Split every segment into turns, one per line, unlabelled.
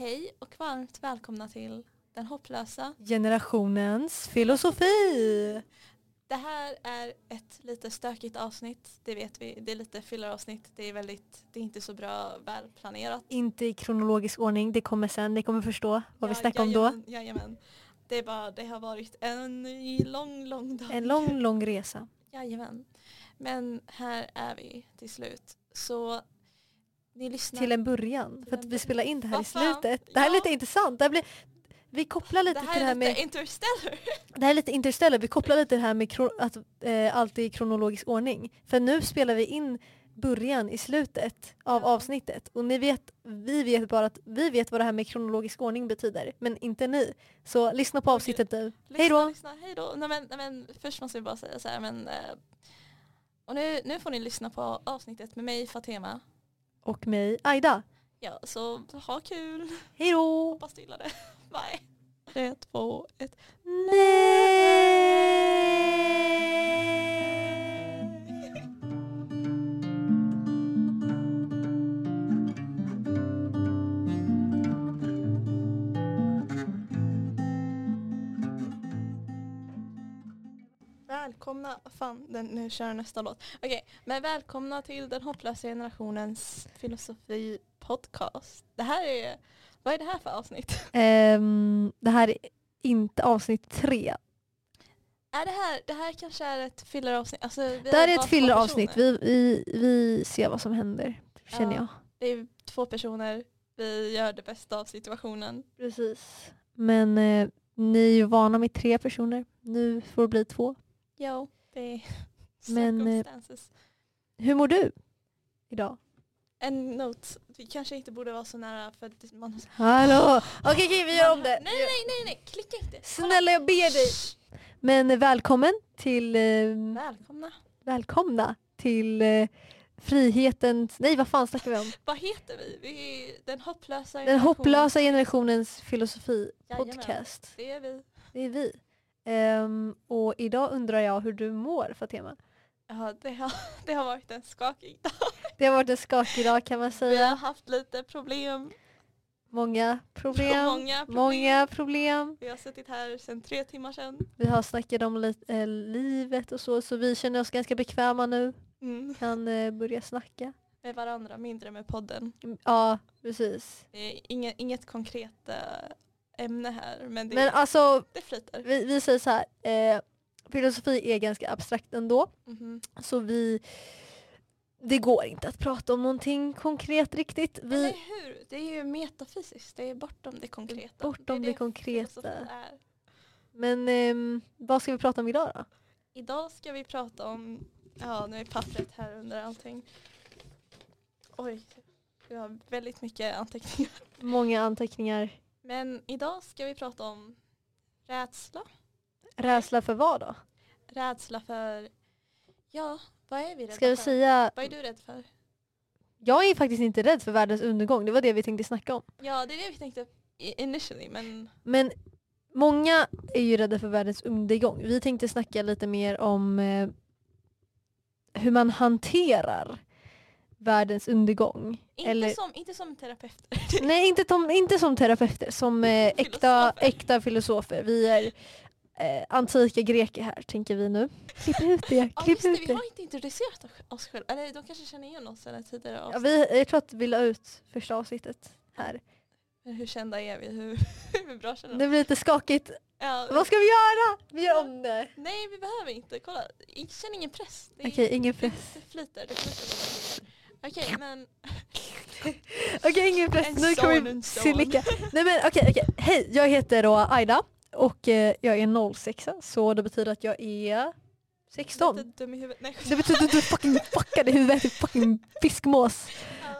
Hej och varmt välkomna till Den hopplösa.
Generationens filosofi.
Det här är ett lite stökigt avsnitt, det vet vi. Det är lite filleravsnitt, det är väldigt, det är inte så bra välplanerat.
Inte i kronologisk ordning, det kommer sen, ni kommer förstå vad vi
Ja,
snackar om då.
Jajamän. Det, är bara, det har varit en lång, lång dag.
En lång, lång resa.
Jajamän. Men här är vi till slut. Så ni lyssnar.
Till en början,
Till
för att vi spelar in det här i
Vad fan?
slutet. Det här är
Ja.
lite intressant. Det här blir, vi kopplar lite
det här
till det här
är lite
med,
interstellar.
det här är lite interstellar, vi kopplar lite det här med att eh, allt är i kronologisk ordning. För nu spelar vi in början i slutet av
Ja.
avsnittet och ni vet, vi vet bara att vi vet vad det här med kronologisk ordning betyder, men inte ni. Så lyssna på avsnittet nu. Hej då!
Hej då. Nej, men, nej, men, först måste vi bara säga så här, men, eh, och nu, nu får ni lyssna på avsnittet med mig Fatema.
Och mig, Aida.
Ja, så ha kul.
Hej då!
Hoppas du gillar det. Bye. Tre, två, ett. Välkomna, fan den, nu kör jag nästa låt. Okej, men välkomna till den hopplösa generationens filosofi-podcast. Det här är, vad är det här för avsnitt?
Ehm, det här är inte avsnitt tre.
Är det här, det här kanske är ett filleravsnitt? Alltså,
Det här är ett filleravsnitt. Vi, vi, vi ser vad som händer, känner
Ja.
jag.
Det är två personer, vi gör det bästa av situationen.
Precis. Men eh, ni är ju vana med tre personer. Nu får det bli två.
Jo, det är
Men, eh. Hur mår du idag?
En note, vi kanske inte borde vara så nära för att man...
Hallå! Okej, okej vi gör om det.
Nej, nej, nej, nej, klicka inte.
Snälla jag ber dig. Men eh, välkommen till, eh,
Välkomna.
välkomna till frihetens, nej vad fan snackar vi om?
Vad heter vi? Vi är den hopplösa
Den
generationen.
hopplösa generationens filosofi
Jajamän.
podcast.
Det är vi.
Det är vi. Ehm, och idag undrar jag hur du mår Fatima.
Ja, det har, det har varit en skakig dag.
Det har varit en skakig dag kan man
Vi har
säga.
haft lite problem.
Många problem.
Många problem.
Många problem.
Vi har suttit här sedan tre timmar sedan.
Vi har snackat om lite, eh, livet och så, så vi känner oss ganska bekväma nu.
Mm.
Kan eh, börja snacka.
Med varandra, mindre med podden.
Mm, Ja, precis.
Inget, inget konkret eh, ämne här men det,
Men alltså,
det flyter.
vi, vi säger så här. Eh, filosofi är ganska abstrakt ändå.
Mhm.
Så vi, det går inte att prata om någonting konkret riktigt. Vi,
Eller hur? Det är ju metafysiskt, det är bortom det konkreta.
Bortom det konkreta.
filosofi Är.
men ehm, vad ska vi prata om idag då?
Idag ska vi prata om, ja nu är pappret här under allting. Oj, vi har väldigt mycket anteckningar.
Många anteckningar.
Men idag ska vi prata om rädsla.
Rädsla för vad då?
Rädsla för, ja vad är vi rädda
Ska vi
för?
säga,
Vad är du rädd för?
jag är faktiskt inte rädd för världens undergång, det var det vi tänkte snacka om.
Ja det är det vi tänkte initially men
Men många är ju rädda för världens undergång. Vi tänkte snacka lite mer om eh, hur man hanterar världens undergång.
inte,
Eller,
som, inte som terapeuter.
nej, inte, tom, inte som terapeuter, som eh, äkta,
Filosofer.
äkta filosofer. Vi är eh, antika greker här, tänker vi nu. Klipp ut det,
Ja
klipp
just det,
ut
vi
det.
har inte introducerat oss själva. Eller de kanske känner igen oss sedan tidigare
Ja, vi, jag tror att vi la ut första avsnittet här.
Men hur kända är vi? Hur, hur bra känner
Det
vi?
blir lite skakigt.
Ja,
Vad ska vi göra? Vi gör om det.
Nej vi behöver inte, kolla. Jag känner ingen press. Det
Okej, ingen press.
Det, det flyter, det flyter. Okej men
Okej, ingen press.
En
Nu kommer
son, en son.
silika. Nej men okej, okej. Hej, jag heter då Aida och eh, jag är 06 så det betyder att jag är 16.
lite dum i huvudet. Nej,
Det betyder att du är fucking fuckad i huvudet, du fucking fiskmås.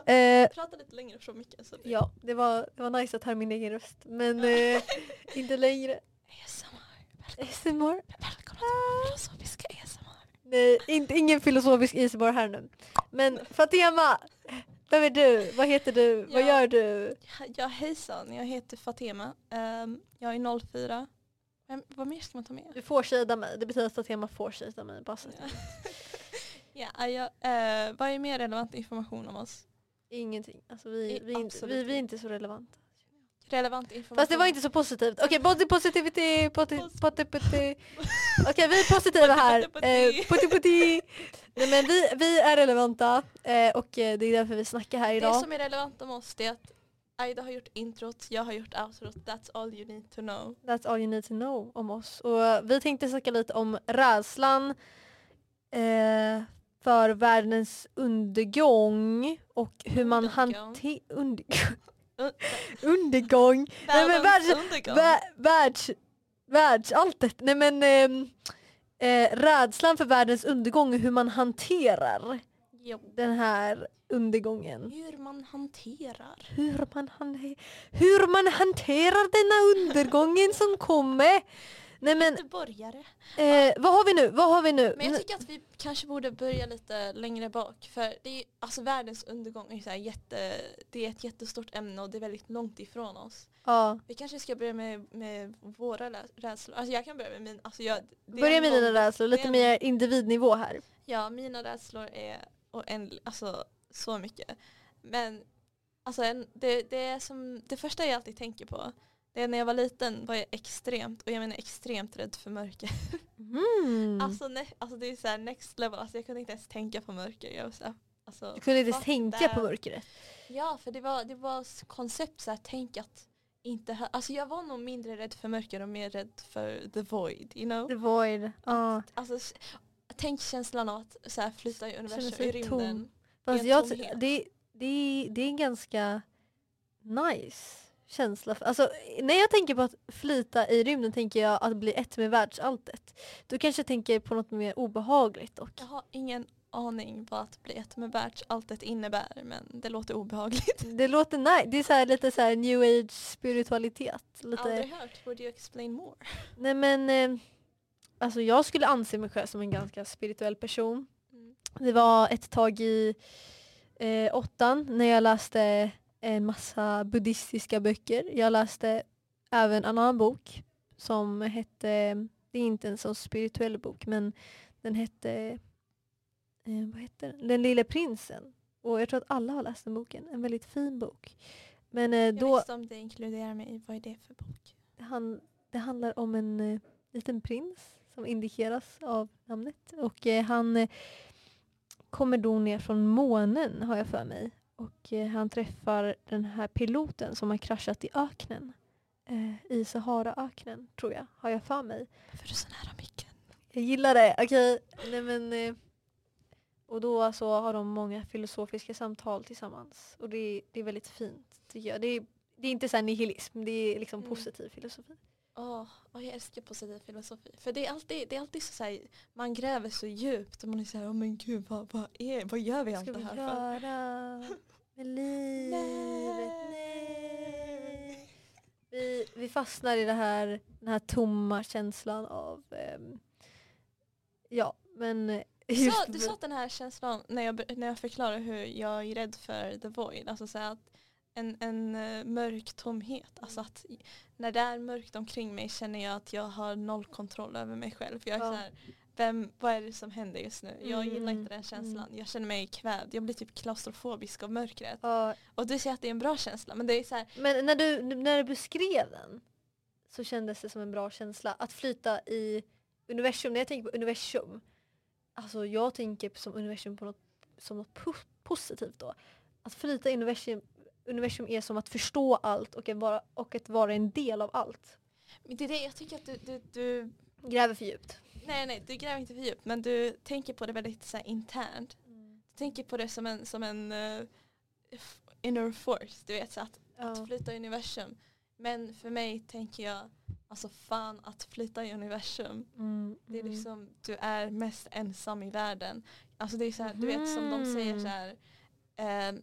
ja.
Eh,
Prata lite längre från mycket. Så det
ja, det var, det var nice att höra min egen röst men eh, inte längre.
ASMR.
ASMR?
Välkomna till filosofiska.
Nej, inte, ingen filosofisk ASMR här nu. Men Fatema, vem är du? Vad heter du? Vad gör du?
Ja hejsan, jag heter Fatema. Ehm, jag är 04. Vem, vad mer ska man ta med?
Du får shada mig, det betyder att Fatema får shada mig. Bara
Ja. Ja, jag, eh, vad är mer relevant information om oss?
Ingenting. Alltså vi,
I-
vi, är inte-
absolut
vi, vi är
inte
så relevanta.
Relevant information.
Fast det var inte så positivt. Okej, body positivity, poti,
Pos-
poti, poti. Okej, vi är positiva här.
Poti, poti,
Eh. Nej, men vi, vi är relevanta eh, och eh, det är därför vi snackar här
Det
idag.
som är relevant om oss det är att Aida har gjort introt, jag har gjort outrot. That's all you need to know.
That's all you need to know om oss. Och vi tänkte snacka lite om rädslan eh, för världens undergång och hur man
Undergång.
hanterar... Under
Un-
undergång! Nej, men världs-
undergång.
Vä- världs... Världsalltet. Nej men ehm, eh, rädslan för världens undergång och hur man hanterar
Jo.
den här undergången.
Hur man hanterar.
Hur man, han, hur man hanterar denna undergången som kommer. Nej men
Göteborgare.
eh, vad har vi nu? Vad har vi nu?
Men jag tycker att vi kanske borde börja lite längre bak. För det är alltså världens undergång är, så här jätte, det är ett jättestort ämne och det är väldigt långt ifrån oss.
ja.
Vi kanske ska börja med, med våra rädslor. Alltså jag kan börja med min. Alltså jag,
Börja med dina rädslor, lite
en-
mer individnivå här.
Ja, mina rädslor är oändliga, alltså så mycket. Men alltså en, det, det är som, det första jag alltid tänker på det är när jag var liten var jag extremt, och jag menar extremt rädd för mörker.
Mm.
Alltså, ne, alltså det är så här next level, alltså jag kunde inte ens tänka på mörker. Jag var så här, alltså,
du kunde inte ens tänka på mörkret.
Ja, för det var, det var koncept så här, tänk att inte ha, alltså jag var nog mindre rädd för mörker och mer rädd för the void, you know?
The void. Ja.
Alltså, tänk känslan av att så här, flyta i universum, i rymden.
tom. Fast
en
jag, det, det, det är ganska nice känsla. Alltså, när jag tänker på att flyta i rymden tänker jag att bli ett med världsalltet. Du kanske tänker på något mer obehagligt och
Jag har ingen aning vad att bli ett med världsalltet innebär men det låter obehagligt.
det låter nice. Det är så här, lite så här new age spiritualitet. Lite,
Aldrig hört, would you explain more?
nej men eh, alltså jag skulle anse mig själv som en ganska spirituell person.
Mm.
Det var ett tag i eh, åttan när jag läste en massa buddhistiska böcker. Jag läste även en annan bok som hette, det är inte en så spirituell bok men den hette, eh, vad hette den? Den lille prinsen. Och jag tror att alla har läst den boken, en väldigt fin bok. Men eh,
Jag
då,
visste om det inkluderar mig, vad är det för bok?
det, han, det handlar om en eh, liten prins som indikeras av namnet. Och eh, han eh, kommer då ner från månen har jag för mig. Och eh, han träffar den här piloten som har kraschat i öknen. Eh, I Saharaöknen tror jag, har jag för mig.
Varför är du så nära micken?
Jag gillar det, okej. Nej, men, eh, och då så har de många filosofiska samtal tillsammans. Och det, är- det är väldigt fint tycker jag. Det är, det är inte så här nihilism, det är liksom
Mm.
positiv filosofi.
Åh, jag älskar positiv filosofi. För det är alltid, det är alltid så, så här, man gräver så djupt och man är såhär, åh men gud vad, vad, är, vad gör vi allt
ska
det
vi
här för?
göra med livet? Nej. Vi, vi fastnar i det här, den här tomma känslan av ehm, Ja men
Du sa, du sa att den här känslan, när jag, när jag förklarar hur jag är rädd för the void, alltså så här att en, en eh, mörk tomhet, alltså att i- när det är mörkt omkring mig känner jag att jag har noll kontroll över mig själv. Jag är
Ja.
så här, vem, vad är det som händer just nu? Jag gillar
Mm,
inte den känslan. Jag känner mig kvävd, jag blir typ klaustrofobisk av mörkret.
ja,
Och du säger att det är en bra känsla, men det är så här,
Men när du, när du beskrev den så kändes det som en bra känsla. Att flyta i universum, när jag tänker på universum, alltså jag tänker som universum på något, som något po- positivt då. Att flyta i universum, universum är som att förstå allt och att vara, och att vara en del av allt.
men det är det jag tycker att du, du, du
Gräver för djupt.
nej nej, du gräver inte för djupt, men du tänker på det väldigt så här, internt. Du tänker på det som en, som en f- inner force, du vet så att,
Ja.
att flyta i universum. Men för mig tänker jag, alltså fan att flyta i universum,
Mm,
det är
mm.
liksom, du är mest ensam i världen. Alltså det är så här, du vet som de säger
Mhm.
så här, eh,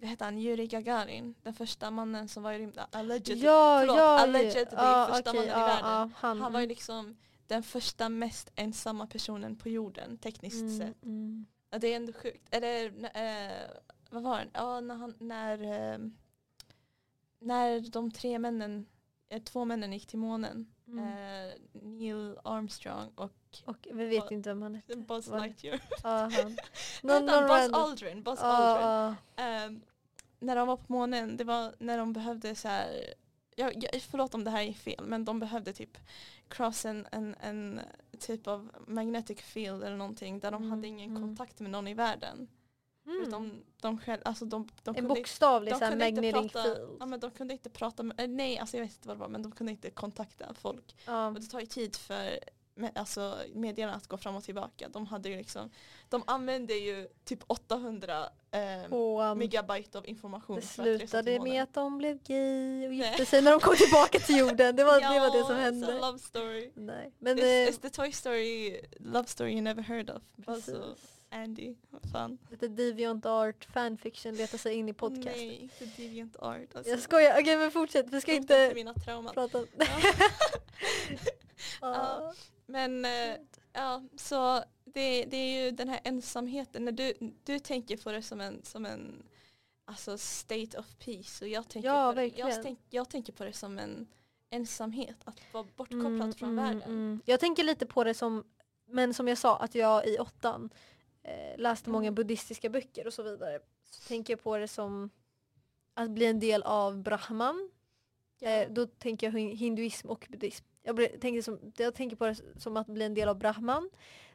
vad heter han, Yuri Gagarin, den första mannen som var i rymden, allegedly,
Ja,
förlåt,
ja,
allegedly
ja,
första
okej,
mannen i världen.
han,
Han var ju liksom den första mest ensamma personen på jorden tekniskt
mm,
sett.
mm.
Ja, det är ändå sjukt. Eller eh, vad var det? Ja, när, han, när, eh, när de tre männen, eh, två männen gick till månen.
Mm.
Eh, Neil Armstrong och
Och vi vet
Vad-
inte vem han hette.
Buzz Lightyear.
Han.
Någon,
Någon,
Buzz. Aldrin. Buzz
Ja,
Aldrin. Ehm, när de var på månen, det var när de behövde så här jag, jag, förlåt om det här är fel, men de behövde typ cross en, en, en typ av magnetic field eller någonting där de
Mm,
hade ingen
mm.
kontakt med någon i världen.
Mm.
Utom de själv, alltså de, de
en bokstavlig
de kunde inte
magnetic
prata,
field.
ja, men de kunde inte prata med, eh, nej alltså jag vet inte vad det var men de kunde inte kontakta folk.
Ja.
Och det tar ju tid för med, alltså, medierna att gå fram och tillbaka. De hade ju liksom, de använde ju typ 800 eh,
Och, um,
megabyte av information
det slutade med att de blev gay och gifte sig när de kom tillbaka till jorden. Det var, det, var det som
Ja,
hände.
love story.
Nej. Men
It's,
eh,
it's the Toy Story love story you never heard of. Alltså. Andy, vad fan.
Lite Deviant Art fanfiction letar sig in i podcasten.
Nej, the deviant art. Alltså.
Jag skojar, okej men fortsätt. Vi ska
Inte
inte
mina trauman.
prata om...
Ja.
Ja.
Men eh, ja, så det, det är ju den här ensamheten. När du, du tänker på det som en, som en alltså state of peace. Och jag tänker,
Ja,
på det, jag, tänk, jag tänker på det som en ensamhet. Att vara bortkopplad från världen.
mm. Jag tänker lite på det som, men som jag sa, att jag i åttan eh, många
Mm.
buddhistiska böcker och så vidare. Så tänker jag på det som att bli en del av brahman. Eh, då tänker jag hin- hinduism och buddhism. Jag, blir, tänker som, jag tänker på det som att bli en del av brahman.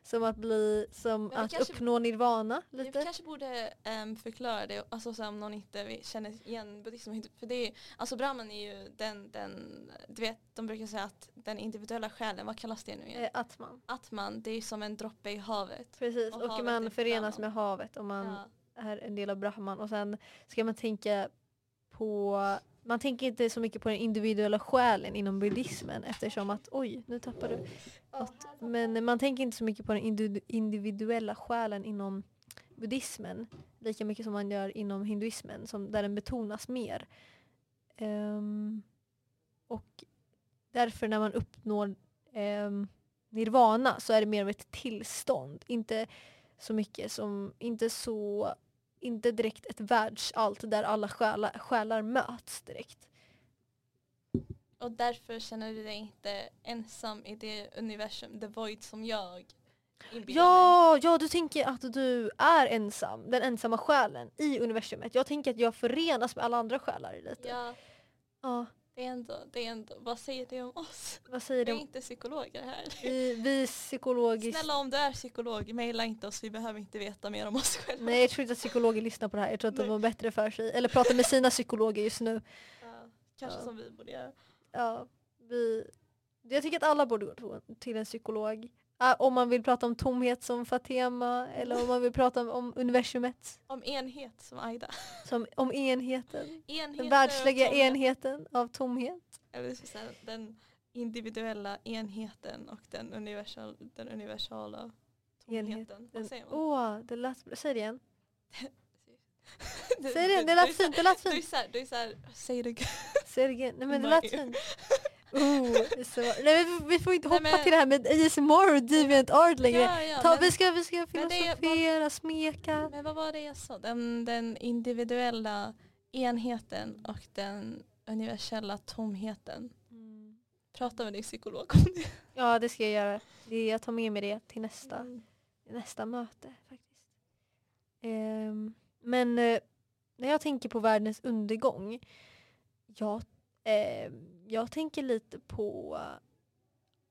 Som att, bli, som
vi
att
kanske-
uppnå nirvana
Vi
lite.
kanske borde ehm, förklara det, alltså så om någon inte vi- känner igen buddhism. och hindu- För det är, alltså brahman är ju den, den, du vet de brukar säga att den individuella själen, vad kallas det nu igen?
Eh, atman.
Atman, det är som en droppe i havet.
Precis,
Och
och, man förenas med havet om man
Ja.
är en del av brahman. Och sen ska man tänka på man tänker inte så mycket på den individuella själen inom buddhismen eftersom att oj, nu tappar du. något. Men man tänker inte så mycket på den individuella själen inom buddhismen lika mycket som man gör inom hinduismen som, där den betonas mer. Um, och därför när man uppnår um, nirvana så är det mer av ett tillstånd. Inte så mycket som, inte så, inte direkt ett världsallt där alla själar, själar möts direkt.
Och därför känner du dig inte ensam i det universum, the void som jag.
Ja, ja, du tänker att du är ensam, den ensamma själen i universumet. Jag tänker att jag förenas med alla andra själar lite. Ja.
Ja, det är ändå, det är ändå, vad säger det om oss?
vad säger
Vi är
du?
inte psykologer här.
Vi, vi psykologiskt...
Snälla om du är psykolog, mejla inte oss, vi behöver inte veta mer om oss själva.
Nej jag tror inte att psykologer lyssnar på det här. Jag tror att de
Nej.
har bättre för sig. Eller pratar med sina psykologer just nu.
Ja, kanske
Ja.
som vi borde göra.
Ja, vi, jag tycker att alla borde gå till en psykolog. Äh, om man vill prata om tomhet som Fatema eller om man vill prata om, om universumet.
Om enhet som Aida.
Som, om enheten.
Enheter
Den världsliga enheten av tomhet.
Den individuella enheten och den, universal, den universala tomheten. Vad säger man?
Åh, det lät bra. Säg det igen. Säg det igen, det lät fint. Det lät
Du är
fint.
såhär, du är såhär, säg det
Säg det igen. Nej men det
Nej.
lät fint. Oh, så. Nej, vi får inte
Nej,
hoppa
men-
till det här med ASMR och Deviant Art längre.
Ja, ja,
Ta,
men,
vi, ska, vi ska
men det
filosofera, smeka.
men vad var det jag sa? Den, den individuella enheten och den universella tomheten.
Mm.
Prata med din psykolog om det.
Ja det ska jag göra. Jag tar med mig det till nästa,
Mm.
nästa möte. faktiskt. Ehm, men eh, när jag tänker på världens undergång. Jag, ehm, jag tänker lite på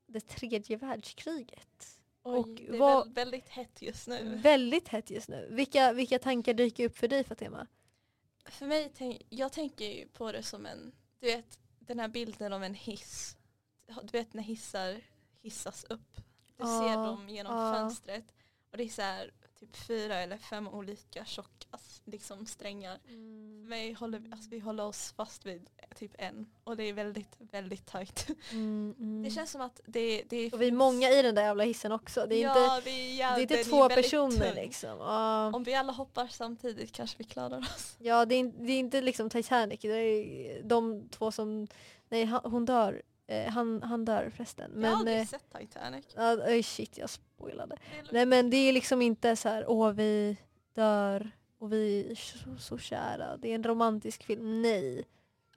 det tredje världskriget.
Oj,
Och
det är
vad-
väl, väldigt hett just nu.
Väldigt hett just nu. Vilka, vilka tankar dyker upp för dig Fatima?
För mig, tänk, jag tänker ju på det som en, du vet den här bilden av en hiss. Du vet när hissar hissas upp. Du
Ja,
ser dem genom
ja.
fönstret och det är så här typ fyra eller fem olika tjocka liksom strängar. För mig håller, alltså, vi håller oss fast vid typ en och det är väldigt, väldigt tajt.
Mm, mm.
Det känns som att det, det
och vi är många i den där jävla hissen också. Det är
ja,
inte,
vi, ja,
det är inte två
väldigt
personer
tung.
liksom. Ja.
Om vi alla hoppar samtidigt kanske vi klarar oss.
Ja det är, det är inte liksom Titanic, det är de två som, nej hon dör, han, han dör förresten.
jag har
Men,
aldrig
eh,
sett Titanic.
oj, shit jag spoilade.
Det är
Nej men det är liksom inte så här, åh vi dör och vi är så, så kära, det är en romantisk film, nej.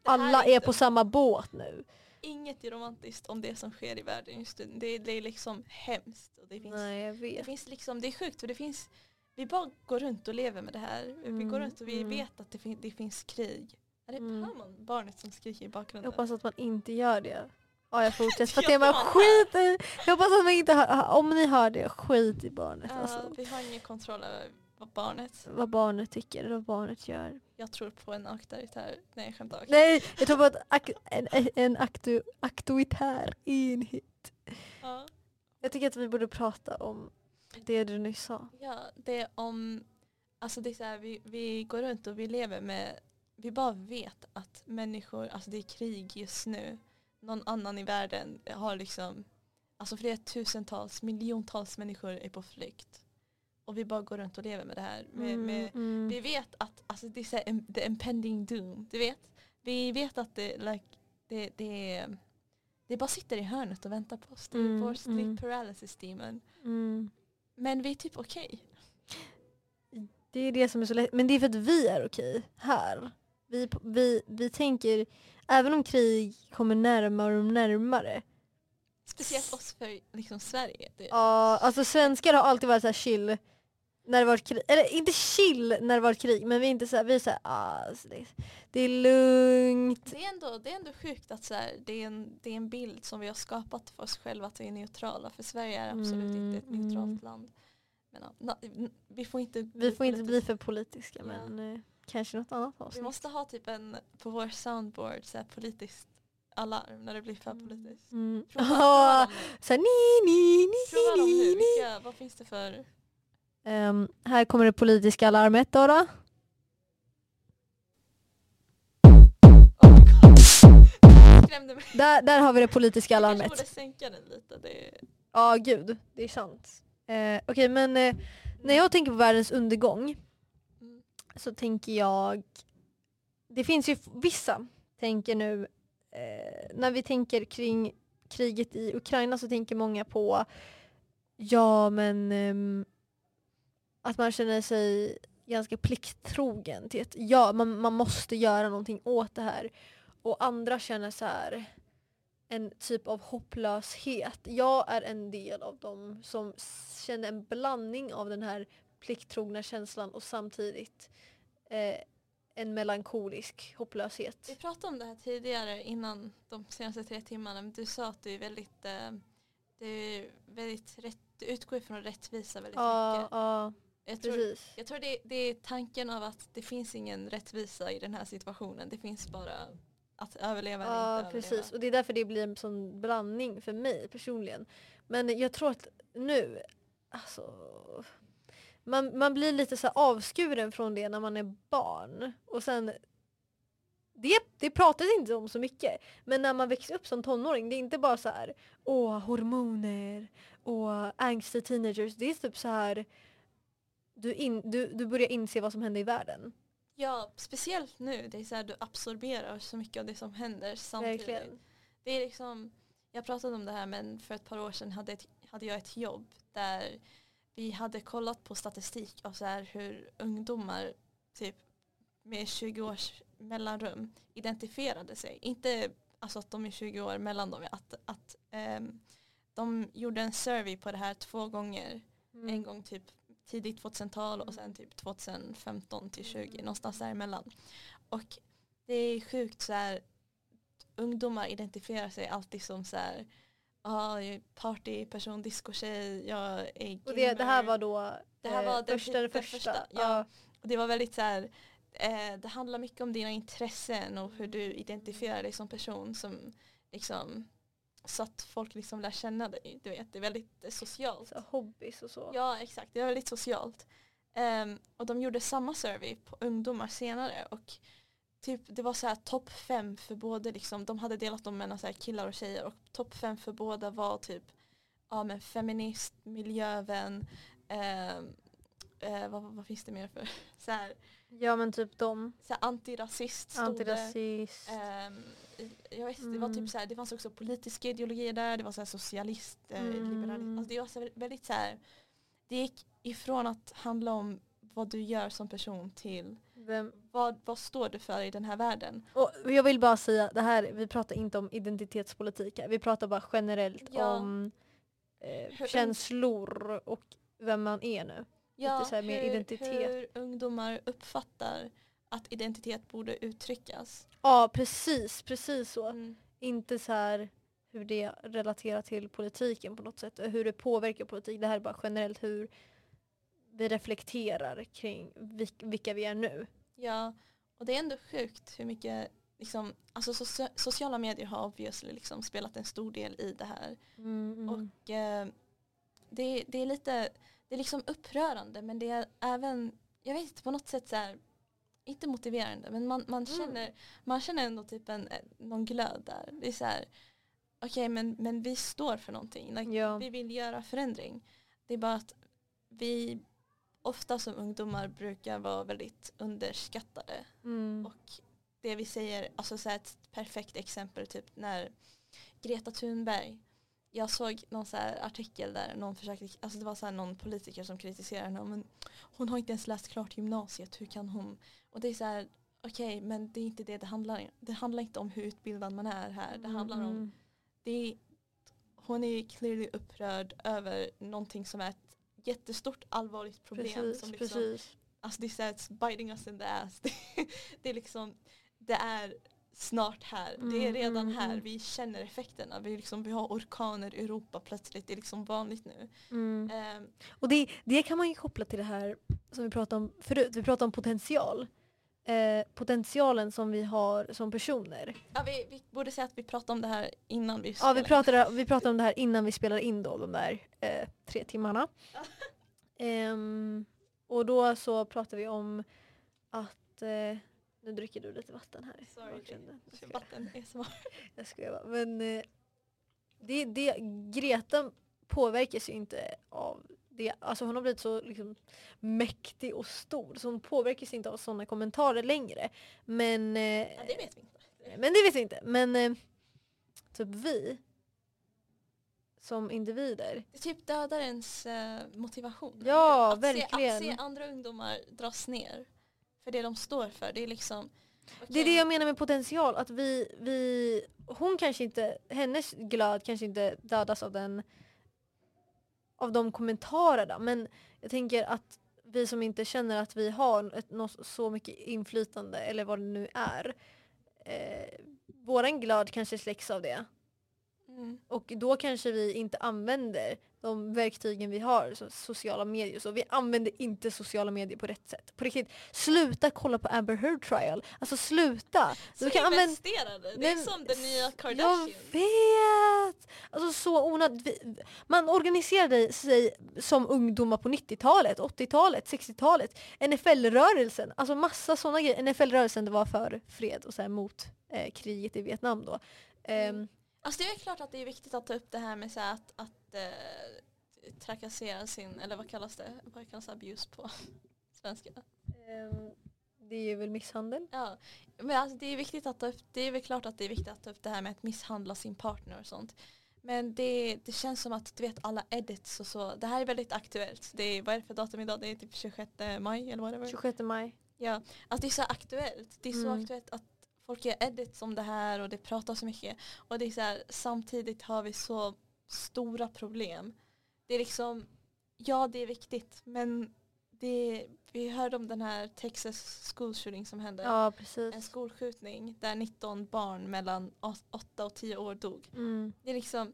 Det
Alla är
inte-
på samma båt nu.
Inget är romantiskt om det som sker i världen just nu. Det, det är liksom hemskt. Och det, finns,
Nej jag
det,
vet.
finns liksom, det är sjukt för det finns, vi bara går runt och lever med det här. vi
Mm,
går runt och vi
mm.
vet att det, fin, det finns krig. Är det
Mm.
hör man barnet som skriker i
Jag
bakgrunden?
hoppas att man inte gör det. Ja jag fortsätter för att det
fan
skit i, Jag hoppas att man inte hör, om ni hör det, skit i barnet
Ja,
alltså.
vi har ingen kontroll över vad barnet.
Vad barnet tycker eller vad barnet gör.
Jag tror på en auktoritär... Nej jag skämtar.
Nej, jag tror på att ak en, en aktu auktoritär enhet.
Ja.
Jag tycker att vi borde prata om det du nyss sa.
Ja, det är om, alltså det är så här, vi, vi går runt och vi lever med, vi bara vet att människor, alltså det är krig just nu. Någon annan i världen har liksom, alltså flera tusentals, miljontals människor är på flykt. Och vi bara går runt och lever med det här. Med, med,
mm.
Vi vet att, alltså det är så här, the impending doom, du vet. Vi vet att det, like, det, det, det bara sitter i hörnet och väntar på oss. Det är
Mm,
vår sleep
mm.
paralysis demon.
Mm.
Men vi är typ okej.
Det är det som är så lätt. Men det är för att vi är okej här. Vi, vi, vi tänker, även om krig kommer närmare och närmare.
Speciellt oss för liksom Sverige.
Ja, alltså svenskar har alltid varit så här chill när det varit krig. Eller inte chill när det varit krig men vi är inte så här, vi är så här, ah, alltså det, det är lugnt.
det, är ändå, det är ändå sjukt att så här, det, är en, det är en bild som vi har skapat för oss själva att vi är neutrala. För Sverige är absolut
Mm,
inte ett
mm.
neutralt land. Men, ja, na, vi får inte
Vi får inte bli för politiska
Ja.
men eh, kanske något annat
Vi
avsnitt.
måste ha typ en på vår soundboard så här, politiskt alarm när det blir för politiskt.
Mm.
Prova,
Ja,
prova dem nu.
så här, ni, ni, ni,
Prova dem
ni,
nu.
ni.
Vilka, vad finns det för?
Ehm, här kommer det politiska alarmet då. då.
Oh.
Där, där har vi det politiska
Jag
alarmet.
borde sänka den lite. Det är,
Ja gud, det är sant. Eh, Okej men eh, när jag tänker på världens undergång
Mm
så tänker jag, det finns ju vissa tänker nu, eh, när vi tänker kring kriget i Ukraina så tänker många på, ja men eh, att man känner sig ganska plikttrogen till att ja, man, man måste göra någonting åt det här. Och andra känner så här en typ av hopplöshet. Jag är en del av dem som känner en blandning av den här plikttrogna känslan och samtidigt eh, en melankolisk hopplöshet.
Vi pratade om det här tidigare innan de senaste tre timmarna. Men du sa att du är väldigt, eh, du är väldigt rätt, du utgår ifrån rättvisa väldigt
Ja,
mycket.
ja,
Jag tror,
precis.
jag tror det, det är tanken av att det finns ingen rättvisa i den här situationen. Det finns bara att överleva eller
Ja,
inte överleva.
precis. Och det är därför det blir en sån blandning för mig personligen. Men jag tror att nu, alltså man, man blir lite så avskuren från det när man är barn. Och sen det, det pratas inte om så mycket. Men när man växer upp som tonåring, det är inte bara så här åh, hormoner och angsty teenagers. Det är typ så här du, in, du, du börjar inse vad som händer i världen.
Ja, speciellt nu. Det är så här, du absorberar så mycket av det som händer samtidigt.
Verkligen.
Det är liksom, jag pratade om det här men för ett par år sedan hade, ett, hade jag ett jobb där vi hade kollat på statistik av så här hur ungdomar typ med 20 års mellanrum identifierade sig. Inte alltså att de är 20 år mellan dem. Att, att ehm, de gjorde en survey på det här två gånger.
Mm.
En gång typ tidigt 2000-tal och sen typ 2015 till 20 någonstans däremellan. Och det är sjukt så här ungdomar identifierar sig alltid som så här ah, jag är partyperson, discotjej, jag är
Och det, det här
gamer."
var då
Det här
eh,
var den
första, den första.
första, ja. Och det var väldigt så här eh, det handlar mycket om dina intressen och hur du identifierar dig som person som liksom så att folk liksom lär känna dig. Du vet, det är väldigt eh, socialt.
Så, hobbys och så.
Ja exakt, det var väldigt socialt. Ehm, och de gjorde samma survey på ungdomar senare och typ det var så här topp fem för både liksom, de hade delat dem mellan så här killar och tjejer och topp fem för båda var typ ja men feminist, miljövän, ehm, eh, vad, vad finns det mer för? Så här,
Ja men typ de.
så här antirasist stod det.
Antirasist.
Ehm, jag vet, det var
Mm.
typ så här, det fanns också politiska ideologier där, det var så här socialist, eh,
Mm.
liberalist. Alltså det var så väldigt så här, det gick ifrån att handla om vad du gör som person till
Vem?
vad, vad står du för i den här världen.
Och jag vill bara säga, det här, vi pratar inte om identitetspolitik här. Vi pratar bara generellt
Ja.
om eh, känslor och vem man är nu.
Ja,
så här mer
hur,
identitet.
hur ungdomar uppfattar att identitet borde uttryckas.
Ja precis, precis så.
Mm.
Inte så här hur det relaterar till politiken på något sätt. och Hur det påverkar politik. Det här är bara generellt hur vi reflekterar kring vil- vilka vi är nu.
Ja, och det är ändå sjukt hur mycket liksom, alltså socia- sociala medier har obviously liksom spelat en stor del i det här.
Mm,
Och eh, det, det är lite, det är liksom upprörande men det är även, jag vet inte på något sätt så här, inte motiverande men man, man,
Mm.
känner, man känner ändå typ en, en- någon glöd där. Det är så här, okej men, men vi står för någonting, like,
Ja.
vi vill göra förändring. Det är bara att vi ofta som ungdomar brukar vara väldigt underskattade
Mm.
och det vi säger, alltså så ett perfekt exempel typ när Greta Thunberg jag såg någon så artikel där någon försökte, alltså det var så någon politiker som kritiserade henne men hon har inte ens läst klart gymnasiet, hur kan hon? Och det är så här, okej men det är inte det det handlar om. Det handlar inte om hur utbildad man är här. Det handlar om,
Mm.
det är, hon är clearly upprörd över någonting som är jättestort allvarligt problem.
Precis,
som liksom,
precis.
Alltså det är it's biting us in the ass. Det, är liksom, det är snart här. det är
Mm,
redan
mm,
här.
mm.
Vi känner effekterna. Vi, liksom, vi har orkaner i Europa plötsligt. Det är liksom vanligt nu.
Mm.
Ehm,
Och det, det kan man ju koppla till det här som vi pratade om förut. Vi pratade om potential. Eh, potentialen som vi har som personer.
ja, vi, vi borde säga att vi pratade om det här innan vi
Ja, vi
spelade.
pratade, vi pratade om det här innan vi spelade in då, de där eh, tre timmarna. Ehm, och då så pratade vi om att, eh, nu dricker du lite vatten här
Sorry.
Jag.
Vatten är.
Jag skojar bara. Men eh, det, det, Greta påverkas ju inte av det. Alltså hon har blivit så liksom, mäktig och stor så hon påverkas inte av sådana kommentarer längre. Men, eh,
Ja, det vet vi inte.
men det vet vi inte. Men eh, typ vi som individer.
Det typ dödar ens eh, motivation.
Ja,
att
verkligen.
Se, att se andra ungdomar dras ner för det de står för. Det är liksom
Det är det jag menar med potential. Att vi, vi, hon kanske inte, hennes glöd kanske inte dödas av den av de kommentarerna. Men jag tänker att vi som inte känner att vi har ett, något, så mycket inflytande eller vad det nu är. Eh, våran glöd kanske släcks av det.
Mm.
Och då kanske vi inte använder de verktygen vi har, så sociala medier. Så vi använder inte sociala medier på rätt sätt. På riktigt, sluta kolla på Amber Heard trial. Alltså sluta!
Så
Du kan använda-.
Det är som den nya
Jag
Kardashian.
vet! Alltså så onödigt. Man organiserade sig som ungdomar på 90-talet, 80-talet, 60-talet. NFL-rörelsen, alltså massa sådana grejer. NFL-rörelsen det var för fred och så mot eh, kriget i Vietnam då.
Mm. Alltså det är klart att det är viktigt att ta upp det här med så här att, att eh, trakassera sin, eller vad kallas det? Vad kallas abuse på svenska?
ehm, det är väl misshandel?
Ja, men alltså det är viktigt att ta upp, det är väl klart att det är viktigt att ta upp det här med att misshandla sin partner och sånt. Men det, det känns som att du vet alla edits och så, det här är väldigt aktuellt. Det är, vad är det för datum idag? Det är typ 26 maj eller vad det var.
26 maj.
Ja, alltså det är så aktuellt. Det är så
Mm.
aktuellt att folk gör edits om det här och det pratas så mycket. Och det är så här, samtidigt har vi så stora problem. Det är liksom, ja det är viktigt men det, vi hörde om den här Texas school shooting som hände.
Ja
En skolskjutning där 19 barn mellan 8 och 10 år dog.
Mm.
Det är liksom,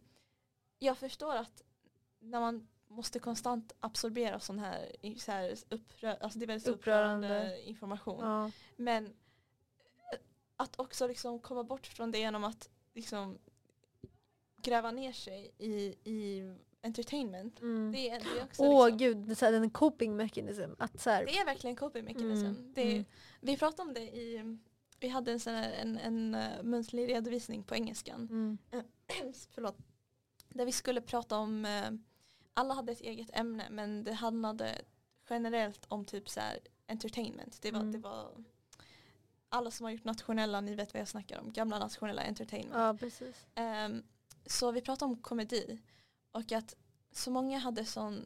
jag förstår att när man måste konstant absorbera sån här, så här upprör, alltså det är väldigt upprörande,
Upprörande.
information.
Ja.
Men att också liksom komma bort från det genom att liksom gräva ner sig i, i entertainment.
Mm.
Det är, det är också
Åh
liksom,
gud, det är så här, den coping mechanism. Att så här,
det är verkligen coping mechanism.
Mm,
Det,
mm.
Vi pratade om det i, vi hade en, sån här, en, en uh, muntlig redovisning på engelskan.
mm.
Förlåt. Där vi skulle prata om, eh, alla hade ett eget ämne men det handlade generellt om typ så här entertainment. Det var,
Mm.
det var alla som har gjort nationella, ni vet vad jag snackar om, gamla nationella entertainment.
Ja precis.
Ehm, så vi pratade om komedi och att så många hade sån,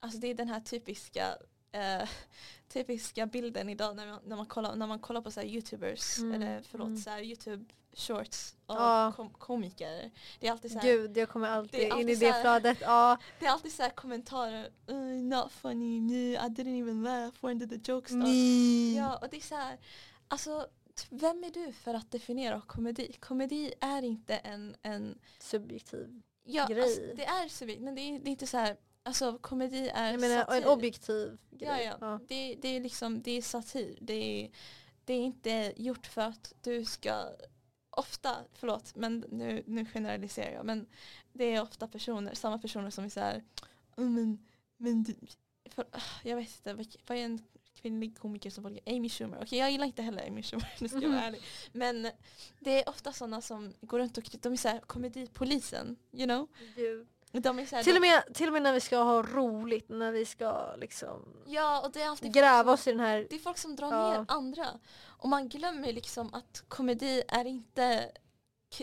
alltså det är den här typiska eh, typiska bilden idag när man, när man, kollar, när man kollar på så youtubers,
Mm,
eller förlåt,
mm.
så youtube shorts av
Ja.
kom, komiker. Det är alltid så här,
Gud, jag kommer alltid
är
in
alltid
i det flödet. Ja.
det är alltid så här kommentarer, uh, not funny, nu, I didn't even laugh, when did the joke start? Ja, och det är så här, alltså vem är du för att definiera komedi? Komedi är inte en, en
Subjektiv.
ja,
Grej.
Alltså, det är subjektivt, men det är, det är inte så här, alltså komedi är
Jag menar en
satir.
objektiv
Ja,
grej.
ja.
Ja.
Det, det är liksom, det är satir. Det är, det är inte gjort för att du ska, ofta, förlåt, men nu, nu generaliserar jag, men det är ofta personer, samma personer som är så här, "Mm, men, men för, jag vet inte, vad är en kvinnlig komiker som folk Amy Schumer. Okej, jag gillar inte heller Amy Schumer, nu ska jag vara
Mhm.
ärlig. Men det är ofta sådana som går runt och, de är så här komedipolisen, you know? Så här,
Till, och med, till och med när vi ska ha roligt, när vi ska liksom
ja,
gräva oss i den här
Det är folk som drar
Ja.
ner andra. Och man glömmer liksom att komedi är inte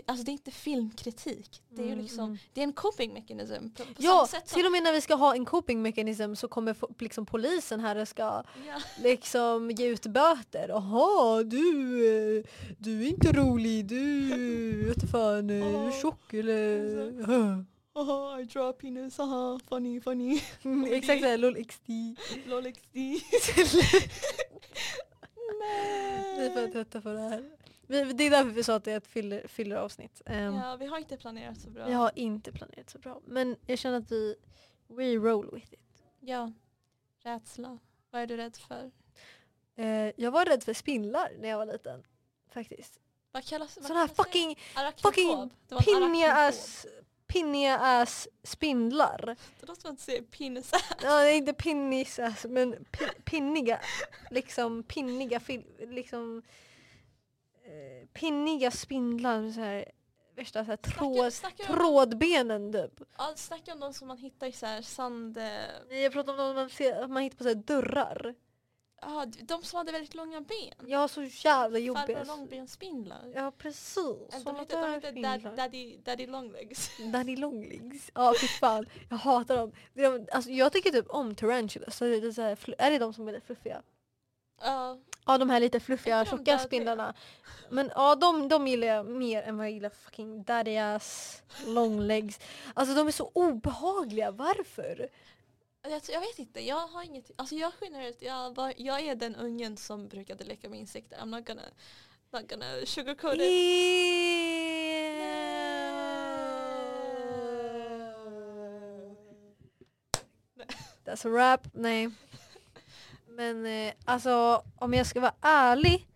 Alltså det är inte filmkritik. Det är ju
Mm,
liksom,
mm.
det är en coping mechanism. På, på
Ja,
sätt
till och med när vi ska ha en coping mechanism så kommer liksom polisen här och ska
ja,
liksom ge ut böter. Jaha, du, du är inte rolig, du vet fan, du är
Åh.
tjock eller...
Haha, I draw penis, haha, funny, funny,
Exakt såhär, lol XD.
lol XD.
Vi får
Nej.
trötta på det här. Vi, det är därför vi sa att det är ett fyller, fyller avsnitt. Ehm,
Ja, vi har inte planerat så bra.
Vi har inte planerat så bra. Men jag känner att vi, we roll with it.
Ja. Rädsla. Vad är du rädd för?
Eh, jag var rädd för spindlar när jag var liten. Faktiskt.
Vad kallas vad
Sådana här fucking fucking pinniga ass, pinniga ass spindlar.
Det låter som att säga penis.
Ja, det är inte pinnis ass, men pi, pinniga. Liksom pinniga, liksom eh, pinniga spindlar. Så här, värsta så här, tråd,
snackar, om,
trådbenen typ.
ja, snackar om de som man hittar i så här sand... eh,
Nej, Jag pratar om de man, ser, man hittar på så här dörrar.
Ja, de som hade väldigt långa ben.
Har så jävla
Farbror
jobbiga.
långbenspindlar.
Ja precis.
De heter, de dad, daddy, daddy longlegs.
Daddy longlegs. Ja fy fan. Jag hatar dem. De, alltså, jag tycker typ om tarantulas. Så det är, så här, fl- är det de som är fluffiga?
Ja,
Ja de här lite fluffiga tjocka spindlarna. Men ja de, de gillar jag mer än vad jag gillar fucking daddy ass longlegs. Alltså de är så obehagliga. Varför?
jag, jag vet inte, jag har inget, alltså jag generellt, jag, var, jag är den ungen som brukade leka med insekter. I'm not gonna, not gonna sugarcoat it.
That's a wrap. Nej. Men eh, alltså om jag ska vara ärlig.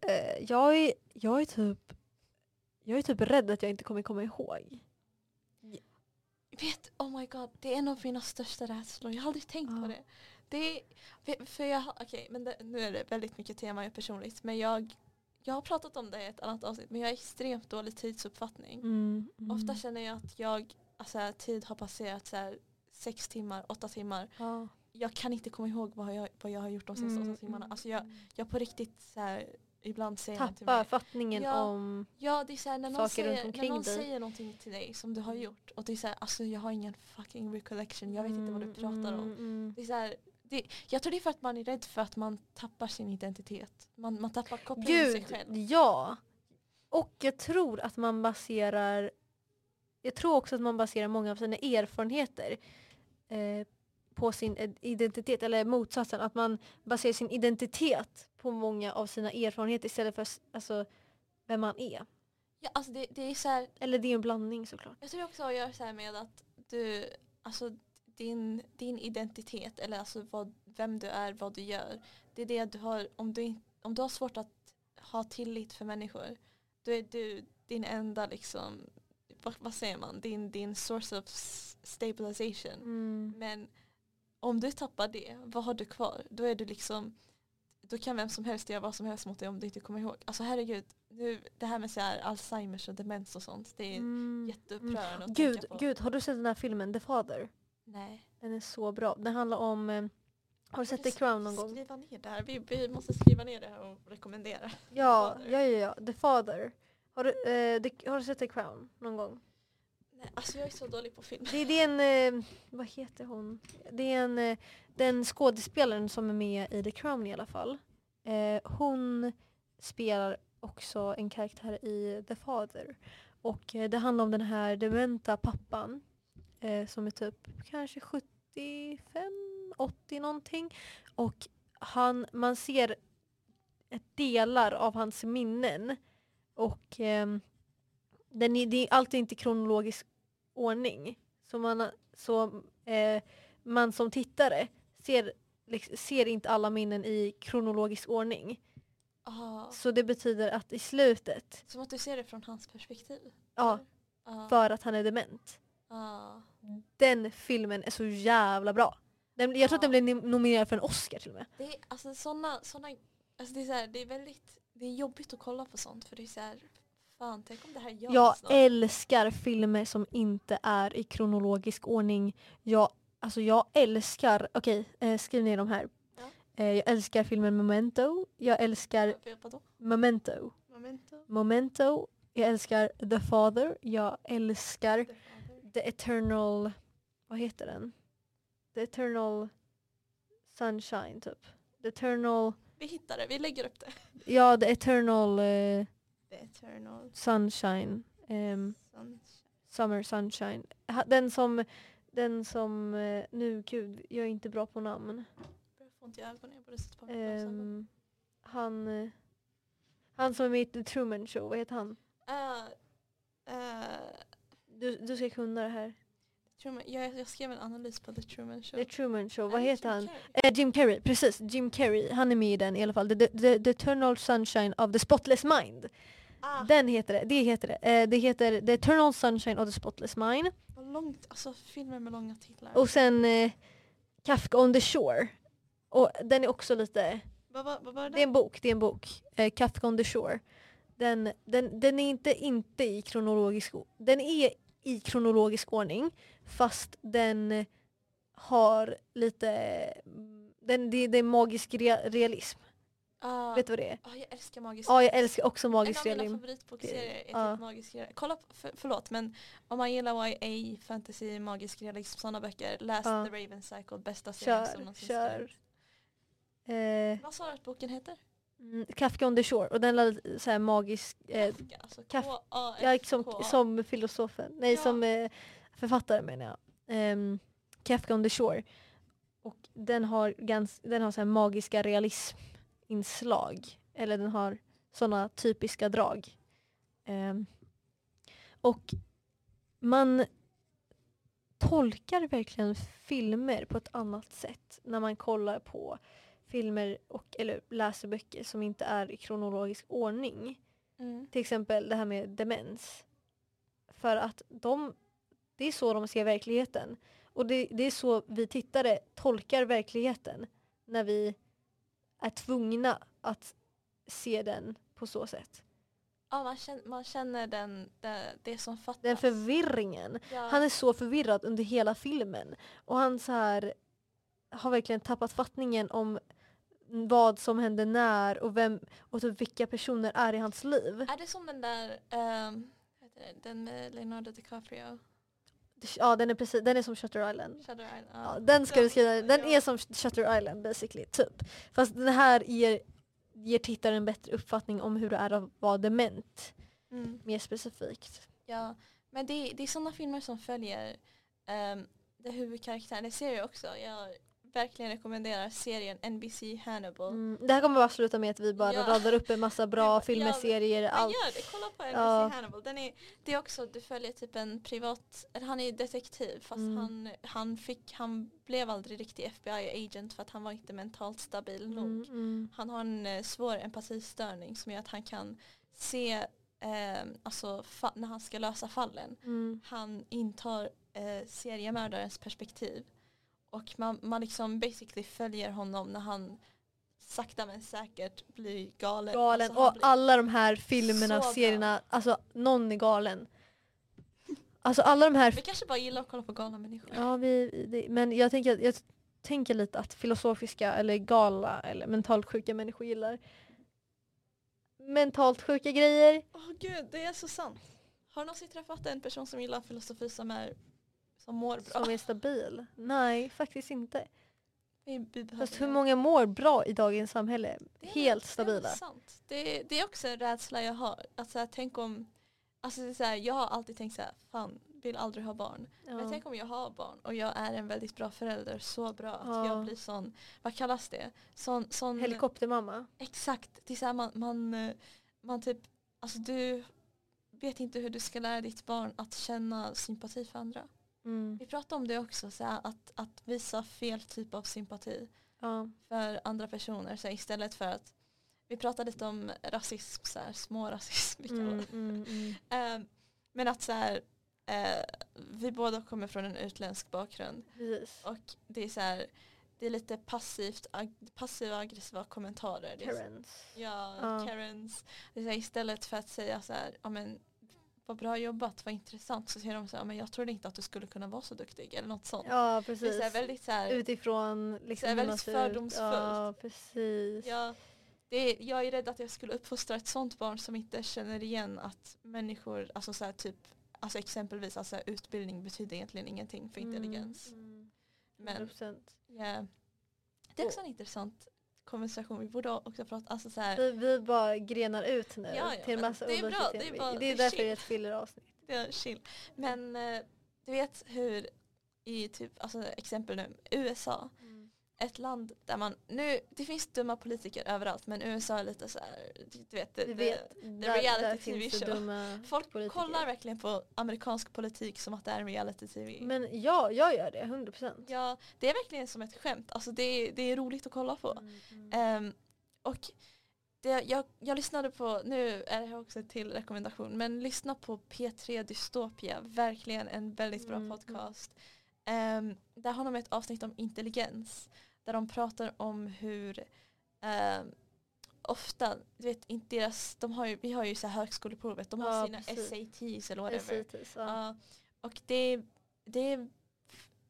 Eh, jag, är, jag är typ jag är typ rädd att jag inte kommer komma ihåg.
Vet, oh my god, det är en av mina största rädslor. Jag har aldrig tänkt
Ja.
på det. det är, för jag, men det, nu är det väldigt mycket tema personligt. Men jag, jag har pratat om det i ett annat avsnitt. Men jag har extremt dålig tidsuppfattning.
Mm,
Ofta känner jag att jag, alltså, tid har passerat så här, sex timmar, åtta timmar.
ja.
Jag kan inte komma ihåg vad jag, vad jag har gjort de senaste
Mm,
åtta timmarna.
mm.
Alltså jag, jag på riktigt så här, ibland säger någon till mig.
fattningen
Ja.
om...
Ja det är såhär när någon,
saker runt
säger, när
omkring
någon
dig.
säger någonting till dig som du har gjort och det är såhär alltså jag har ingen fucking recollection, jag vet inte vad du
Mm,
pratar om.
mm, mm.
Det är så här, det, jag tror det är för att man är rädd för att man tappar sin identitet. Man, man tappar kopplingen till sig själv.
ja. Och jag tror att man baserar jag tror också att man baserar många av sina erfarenheter eh, på sin identitet, eller motsatsen, att man baserar sin identitet på många av sina erfarenheter istället för alltså, vem man är.
Ja, alltså det, det är så här,
Eller det är en blandning såklart.
jag tror det också har att göra så här med att du, alltså din, din identitet eller alltså vad, vem du är, vad du gör. Det är det du har, om du, om du har svårt att ha tillit för människor då är du din enda liksom, vad, vad säger man, din, din source of stabilization.
Mm.
Men om du tappar det, vad har du kvar? Då är du liksom då kan vem som helst göra vad som helst mot dig om du inte kommer ihåg. Alltså herregud, nu, det här med så här Alzheimers och demens och sånt, det är
Mm.
jätteupprörande att
Gud,
tänka på.
gud, har du sett den här filmen The Father?
Nej.
Den är så bra. Den handlar om, eh, har du sett The Crown någon gång?
Skriva ner det här. Vi, vi måste skriva ner det här och rekommendera.
Ja, ja, ja, ja. The Father. Har du, eh, the, har du sett The Crown någon gång?
Nej, alltså jag är så dålig på film.
Det, det är en, eh, vad heter hon? Det är en, eh, den skådespelaren som är med i The Crown i alla fall. Eh, hon spelar också en karaktär i The Father. Och eh, det handlar om den här dementa pappan eh, som är typ kanske 75, 80 någonting. Och han, man ser ett delar av hans minnen. Och ehm, den är, det är alltid inte kronologisk ordning. Så man, så, eh, man som tittare ser, liksom, ser inte alla minnen i kronologisk ordning.
Ah,
Så det betyder att i slutet,
som att du ser det från hans perspektiv?
ja,
Ah,
för att han är dement.
ah.
Den filmen är så jävla bra. Den, jag tror att den blev nominerad för en Oscar till och med.
Det är alltså såna, såna alltså det är så här, det är väldigt, det är jobbigt att kolla på sånt för det är så här, fan tänk om det här görs
Jag
snart.
älskar filmer som inte är i kronologisk ordning. Jag, alltså jag älskar, okej eh, skriv ner de här.
Ja.
Eh, jag älskar filmen Memento. Jag älskar
Vadå?
Memento.
Memento?
Memento. Jag älskar The Father. Jag älskar
The Father?
The Eternal, vad heter den? The Eternal Sunshine typ. The Eternal,
Vi hittar det, vi lägger upp det.
ja The Eternal eh,
The Eternal
Sunshine. ehm,
Sunshine.
Summer Sunshine. Ha- Den som, den som, eh, nu gud, jag är inte bra på namn.
Jag får inte i ögonen, jag borde sätta på mig glasögon.
Ehm, han, eh, han som är med i The Truman Show, vad heter han?
Uh, uh,
Du, du ska kunna det här.
Truman, jag, jag skrev en analys på The Truman Show.
The Truman Show, vad heter han? Eh, Jim Carrey, precis. Jim Carrey, han är med i den i alla fall. The, the, the Eternal Sunshine of the Spotless Mind.
Ah,
Den heter det, det heter det. Eh, det heter The Eternal Sunshine of the Spotless Mind.
vad långt, alltså filmer med långa titlar.
Och sen eh, Kafka on the Shore. Och den är också lite
vad, vad var det?
Det är en bok, det är en bok. Eh, Kafka on the Shore. Den, den, den är inte, inte i kronologisk Den är i kronologisk ordning fast den har lite mm, den, det, det är magisk rea, realism.
Ah,
Vet du vad det är?
ah, jag älskar magisk
Ja, jag älskar också magisk
En av mina
realism.
favoritbokserier är typ
Ja.
magisk realism. Kolla, för, förlåt men om man gillar YA, fantasy, magisk realism, sådana böcker, läs. The Raven Cycle, bästa serien som någonsin
kör. Eh,
Vad sa du att boken heter?
mm, Kafka on the Shore och den är lite så här magisk eh,
Kafka, alltså
Kaf-. Ja, som, som filosofen. Nej,
Ja.
som eh, författare menar jag. Um, Kafka on the Shore. Och den har, gans, den har så magiska realisminslag. Eller den har sådana typiska drag. Ehm, och man tolkar verkligen filmer på ett annat sätt när man kollar på filmer och eller läser böcker som inte är i kronologisk ordning
Mm.
till exempel det här med demens. För att de, det är så de ser verkligheten. Och det, det är så vi tittare tolkar verkligheten när vi är tvungna att se den på så sätt.
Ja, man känner, man känner den, det, det som fattas.
Den förvirringen.
ja.
Han är så förvirrad under hela filmen. Och han så här har verkligen tappat fattningen om vad som händer när och vem och typ vilka personer är i hans liv.
Är det som den där, det, den med Leonardo DiCaprio?
Ja den är precis, den är som Shutter Island.
Shutter Island?
Ja, den ska du skriva, den
ja.
är som Shutter Island basically, typ. Fast den här ger, ger tittaren en bättre uppfattning om hur det är att vara dement,
Mm.
mer specifikt.
Ja, men det, det är sådana filmer som följer um, det huvudkaraktären. Det ser jag också. Jag verkligen rekommenderar serien NBC Hannibal.
Mm. Det här kommer bara sluta med att vi bara
Ja.
radar upp en massa bra filmer, serier, allt.
gör det, kolla på NBC
Ja.
Hannibal. Den är, det är också, du följer typ en privat, eller han är detektiv fast
Mm.
han, han, fick, han blev aldrig riktig FBI-agent för att han var inte mentalt stabil nog.
Mm, mm.
Han har en eh, svår empatistörning som gör att han kan se eh, alltså, när han ska lösa fallen.
Mm.
Han intar eh, seriemördarens perspektiv. Och man, man liksom basically följer honom när han sakta men säkert blir galen.
Galen.
Alltså,
och
blir-
alla de här filmerna,
Så
serierna, alltså någon är galen. Alltså alla de här
Vi kanske bara gillar att kolla på galna människor.
Ja, vi, det, men jag tänker, jag tänker lite att filosofiska eller gala eller mentalt sjuka människor gillar mentalt sjuka grejer.
Åh gud, det är så sant. Har du någonsin träffat en person som gillar filosofi som, är, som mår bra?
Som är stabil? Nej, faktiskt inte.
Vi- vi behöver
Fast hur många mår bra i dagens samhälle? Helt
Det är
stabila.
sant. Det, det är också en rädsla jag har. Att så här, tänk om, alltså det är så här, jag har alltid tänkt så här, fan vill aldrig ha barn. Men
Ja.
tänk om jag har barn och jag är en väldigt bra förälder, så bra att
Ja.
jag blir sån, vad kallas det? Sån, sån
Helikoptermamma.
Exakt, det är så här, man, man, eh, man typ, alltså du vet inte hur du ska lära ditt barn att känna sympati för andra.
Mm.
Vi pratade om det också, så här, att, att visa fel typ av sympati
Ja.
för andra personer så här, istället för att vi pratade lite om rasism, så här, små rasism. Vi kallar
Mm,
det.
mm, mm.
Eh, men att så här, eh, vi båda kommer från en utländsk bakgrund
Precis.
och det är så här, det är lite passivt, ag- passiva aggressiva kommentarer.
Karens.
Ja,
Ja.
Karens. Det är så här, istället för att säga så här, ja men vad bra jobbat, vad intressant, så säger de så här, men jag trodde inte att du skulle kunna vara så duktig eller något sånt.
Ja,
det är
precis.
så här, väldigt så här,
Utifrån liksom
Så väldigt fördomsfullt.
Ja, precis.
ja, det är, jag är rädd att jag skulle uppfostra ett sånt barn som inte känner igen att människor, alltså så här, typ, alltså exempelvis alltså utbildning betyder egentligen ingenting för intelligens.
Mm,
Men
100%.
ja, det är också en intressant konversation, vi borde också prata, alltså så här,
Vi, vi bara grenar ut nu
Ja, ja,
till massa
det är bra,
olika
det är bara-
det är
är
därför
chill.
det är ett filler-avsnitt.
är chill. Men eh, du vet hur i typ, alltså exempel nu, USA, ett land där man, nu, det finns dumma politiker överallt men USA är lite så här, du vet, det,
vet, där,
reality
där
TV show. folk
politiker.
kollar verkligen på amerikansk politik som att det är en reality TV.
Men ja, jag gör det, 100 procent.
ja, det är verkligen som ett skämt, alltså det, är- det är roligt att kolla på.
Mm, mm.
Ehm, och det, jag, jag lyssnade på, nu är det här också till rekommendation, men lyssna på P3 Dystopia, verkligen en väldigt bra
Mm,
podcast. Ehm, där har de ett avsnitt om intelligens, där de pratar om hur ehm, ofta, du vet inte deras, de har ju, vi har ju så här högskoleprovet, de har
Ja,
sina
precis.
SATs eller whatever.
SATs, ja.
Ja, och det, det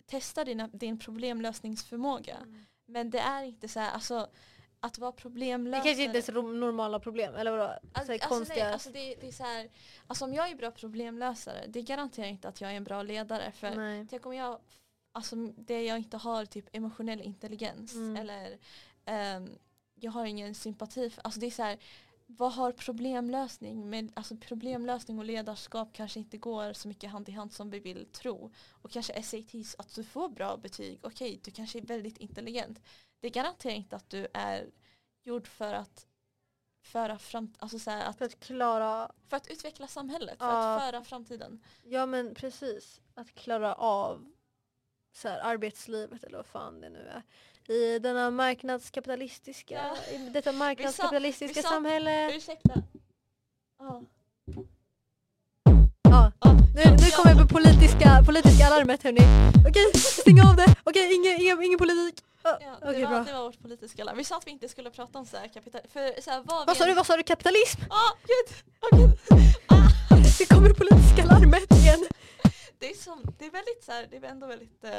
testar dina, din problemlösningsförmåga.
Mm.
Men det är inte så här, alltså att vara
Det
problemlösare.
kanske inte är så normala problem, eller vadå?
Alltså, alltså,
konstiga...
nej, alltså det, det är så här, alltså om jag är bra problemlösare, det garanterar inte att jag är en bra ledare. För
nej.
tänk om jag, alltså det jag inte har typ emotionell intelligens
Mm.
eller ehm, jag har ingen sympati för, alltså det är så här, vad har problemlösning med, alltså problemlösning och ledarskap kanske inte går så mycket hand i hand som vi vill tro. Och kanske SATs, att du får bra betyg, okej du kanske är väldigt intelligent. Det garanterar inte att du är gjord för att föra fram, alltså så att,
För att klara,
för att utveckla samhället, för
Ja.
att föra framtiden.
ja men precis, att klara av så här, arbetslivet eller vad fan det nu är. I denna marknadskapitalistiska,
Ja.
i detta marknadskapitalistiska
vi sa-
samhälle.
Ursäkta. Ja.
Ja,
Ja,
nu,
ja,
nu
ja.
kommer vi på politiska, politiska alarmet hörni. Okej, stäng av det. Okej, ingen, ingen, ingen politik. Ja,
Ja, det, var,
bra.
det var vårt politiska larm. Vi sa att vi inte skulle prata om så här kapital... För så här, vad
Vad sa du, vad sa du, kapitalism?
Ah, gud! Oh, gud. Ah,
Det kommer det politiska larmet igen.
Det, är som, det är väldigt så här, det är ändå väldigt... Uh,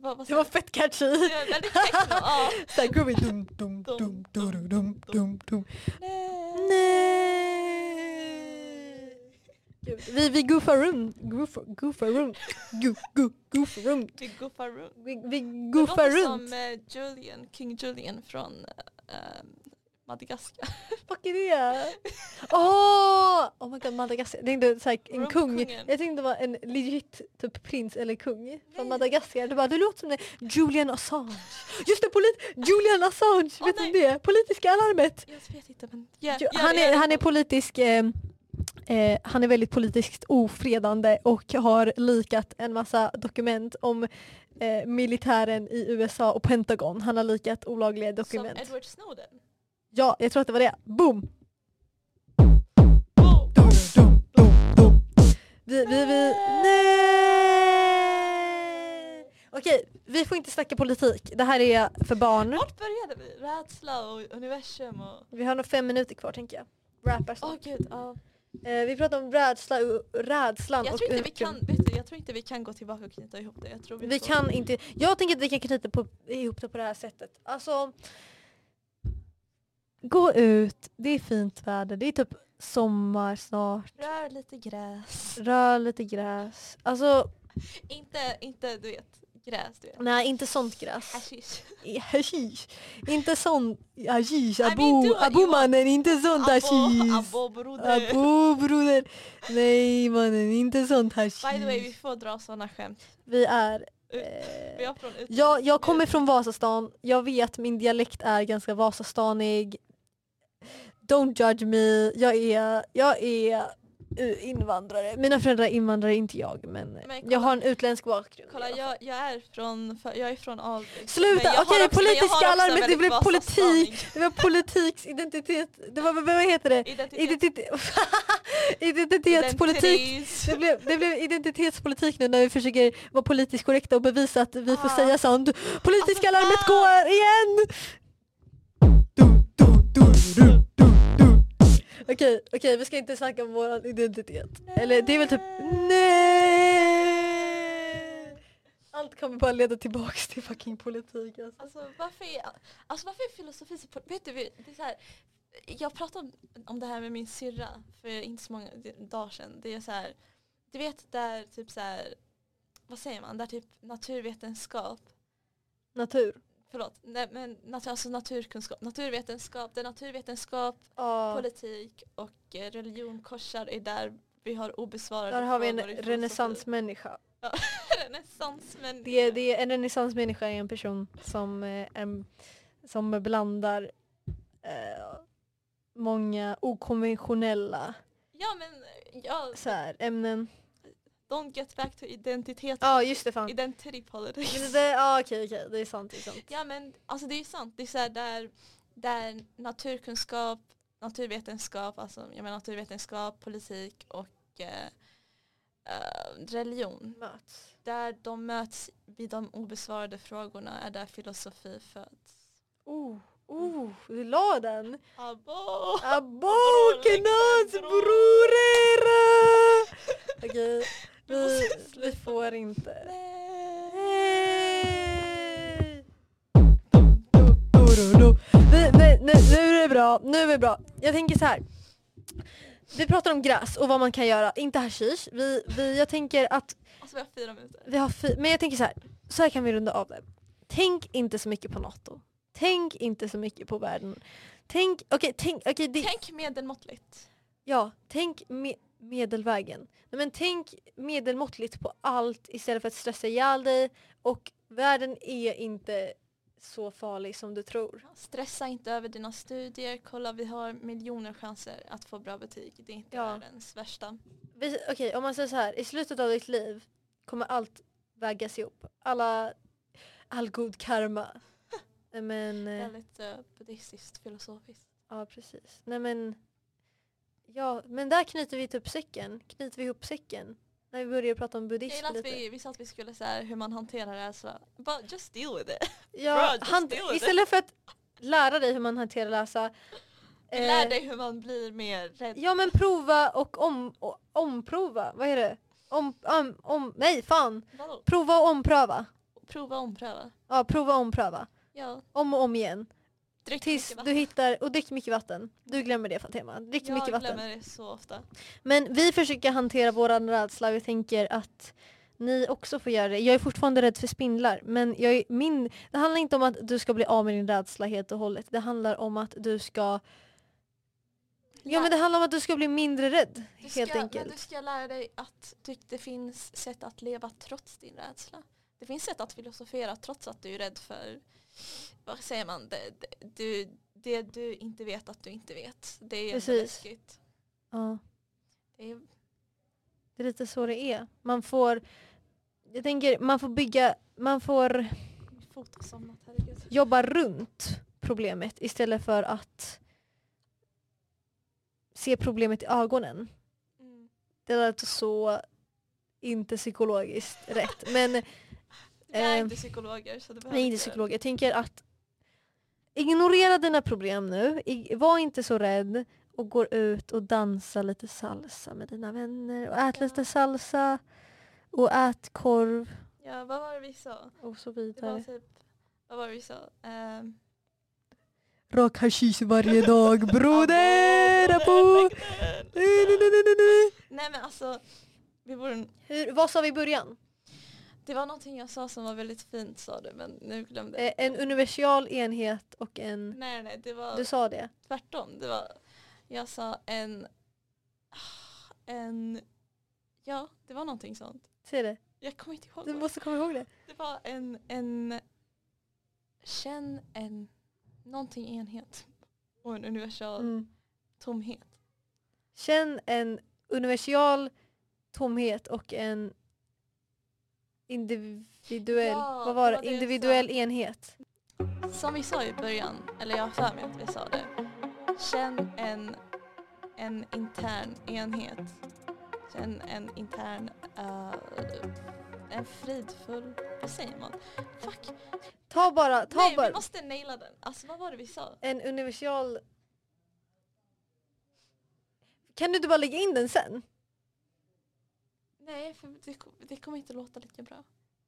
vad, vad
Det var fett catchy.
det är väldigt techno. Ah.
Såhär groovy. Dum, dum, dum, dum, dum, dum, dum.
Nej.
Nej. Vi, vi goofar runt. Goofar, goofar runt. Go, go, goofar runt.
Vi goofar runt.
Vi, vi
Det
goofar
låter
runt.
som eh, Julian, King Julian från uh, Madagaskar.
fuck är det? Åh! Oh my god Madagaskar. Jag tänkte såhär, en kung.
Rumpkungen.
Jag tänkte det var en legit typ prins eller kung från
Nej.
Madagaskar. Du bara, du låter som det. Julian Assange. Just det, polit Julian Assange.
Åh,
vet du det? Politiska alarmet.
Jag vet inte men... Yeah,
Jo, han, är, han är politisk eh, eh, han är väldigt politiskt ofredande och har likat en massa dokument om eh, militären i USA och Pentagon. Han har likat olagliga
Som
dokument.
Edward Snowden.
Ja, jag tror att det var det. Boom! Dum, dum, dum. Vi, vi, vi... Nej! Okej, vi får inte snacka politik. Det här är för barn.
Vart började vi? Rädsla och universum och...
Vi har nog fem minuter kvar tänker jag. Rappar
Åh
snart.
gud, ja.
eh, Vi pratar om rädsla, och- rädslan
Jag tror, inte vi kan, du, jag tror inte vi kan gå tillbaka och knyta ihop det. Jag tror vi,
Vi kan inte, jag tänker att vi kan knyta på, ihop det på det här sättet. Alltså, gå ut, det är fint väder, det är typ sommar snart.
Rör lite gräs.
Rör lite gräs. Alltså,
Inte, inte du vet, gräs du vet.
nej inte sånt gräs.
Hashish.
Hashish. Inte sånt hashish.
What you
abo-mannen, inte sånt hashish.
Abo broder.
Abo broder. Nej mannen, inte sånt hashish.
By the way, vi får dra sådana skämt.
Vi är... Eh, jag, jag kommer från Vasastan, jag vet min dialekt är ganska Vasastanig. Don't judge me, jag är, jag är eh, invandrare. Mina föräldrar är invandrare, inte jag. Men,
Men
jag
kolla-
har en utländsk bakgrund.
Kolla, jag, jag är från, jag är från Alvik.
Sluta!
jag
Okej,
jag
politiska alarmet, det blev politik. Det var politiks identitet, det var, vad heter det?
Identitet.
Identitet, identitetspolitik. Det blev, det blev identitetspolitik nu när vi försöker vara politiskt korrekta och bevisa att vi får
Ah.
säga sånt. Politiska
Alltså,
alarmet går igen! Okej, okej vi ska inte snacka om vår identitet. Eller det är väl typ nej! Allt kommer bara leda tillbaks till fucking politik alltså.
Alltså varför är, alltså, varför är filosofi så... Vet du, det är så här, jag pratade om, om det här med min syrra för inte så många dagar sedan. Det är så här, du vet där typ så här, vad säger man, där typ naturvetenskap
Natur.
Förlåt, nej, men natur, alltså naturkunskap, naturvetenskap, där naturvetenskap,
Ja.
politik och eh, religion korsar är där vi har obesvarade
Där har vi en
frågor
renässansmänniska. Det, är- det är, en renässansmänniska är en person som, eh, är, som blandar eh, många okonventionella
Ja men, ja,
så här, ämnen.
Don't get back to identitet.
Ja just det fan.
Identity politics.
Det, ja okej okej, det är sant. Det är sant.
Ja men alltså det är ju sant. Det är så här där, där naturkunskap, naturvetenskap, alltså jag menar naturvetenskap, politik och eh, eh, religion.
Möts.
Där de möts vid de obesvarade frågorna är där filosofi föds.
Oh, oh, du la den.
Abo!
Abokenas brorer! Okej, vi, vi får inte.
Nej.
Nej! Nej, nej, nu är det bra, nu är det bra. Jag tänker så här. Vi pratar om gräs och vad man kan göra, inte hashish. Vi, vi, jag tänker att
Alltså vi har fyra minuter.
vi har fy- men jag tänker så här. så här kan vi runda av det. Tänk inte så mycket på NATO. Tänk inte så mycket på världen. Tänk, okej, tänk, det,
Tänk medelmåttligt.
Ja, tänk me, medelvägen. Nej, men tänk medelmåttligt på allt istället för att stressa ihjäl dig och världen är inte så farlig som du tror.
Stressa inte över dina studier. Kolla vi har miljoner chanser att få bra betyg. Det är inte
Ja.
världens värsta.
Okej, om man säger så här, i slutet av ditt liv kommer allt vägas ihop. Alla, all god karma. Nej, men, eh,
Väldigt uh, buddhistiskt, filosofiskt.
ja precis. Nej men, ja, men där knyter vi typ säcken. Knyter vi ihop säcken. När vi börjar prata om buddhism lite.
vi, vi sa att vi skulle här, hur man hanterar rädsla. But just deal with it.
Ja,
Bro, just
han,
deal with it.
istället för att lära dig hur man hanterar läsa.
Vi lär dig hur man blir mer rädd.
Ja men prova och, om, och omprova. Vad är det? Om, om, om, nej fan.
Vadå?
Prova och ompröva.
Prova och ompröva.
Ja, prova och ompröva.
Ja,
Om och om igen.
Drick
Tills du hittar, och drick mycket vatten. Du glömmer det Fatima. Drick
Jag
mycket vatten.
glömmer det så ofta.
Men vi försöker hantera våran rädsla. Vi tänker att ni också får göra det. Jag är fortfarande rädd för spindlar. Men jag är, min, det handlar inte om att du ska bli av med din rädsla helt och hållet. Det handlar om att du ska Ja men det handlar om att du ska bli mindre rädd.
du ska,
helt
Men
enkelt.
du ska lära dig att du, det finns sätt att leva trots din rädsla. Det finns sätt att filosofera trots att du är rädd för, vad säger man, det, det, du, det du inte vet att du inte vet. Det är
Precis.
läskigt.
Ja,
Det är,
det är lite så det är. Man får, jag tänker, man får bygga, man får
somnat,
jobba runt problemet istället för att se problemet i ögonen.
Mm.
Det lät så inte psykologiskt rätt. Men
Vi är
Eh,
inte psykologer så det behöver
nej, inte psykolog. Jag tänker att ignorera dina problem nu. I, var inte så rädd och gå ut och dansa lite salsa med dina vänner och ät
Ja.
lite salsa och ät korv
Ja, vad var det vi sa?
och så
Det var
vidare.
typ, vad var det vi sa? Ehm,
Rak hashish varje dag broder! Apo! Nej, nej, nej, nej, nej.
Nej men alltså, vi borde,
Hur, vad sa vi i början?
Det var någonting jag sa som var väldigt fint sa du men nu glömde jag.
Eh, en universal enhet och en...
Nej nej, det var
Du sa det.
tvärtom. Det var, jag sa en, en, ja det var någonting sånt.
Säg det.
Jag kommer inte ihåg.
Du
vad-
måste komma ihåg det.
Det var en, en, känn en, någonting enhet och en universal
Mm.
tomhet.
Känn en universal tomhet och en individuell,
Ja,
vad var
det
individuell enhet.
Som vi sa i början, eller jag har för mig att vi sa det. Känn en, en intern enhet. Känn en intern, eh, en fridfull, vad säger man? Fuck.
Ta bara, ta
Nej,
bara
vi måste naila den. Alltså vad var det vi sa?
en universal... Kan du inte bara lägga in den sen?
Nej, för det, kom- det kommer inte låta lika bra.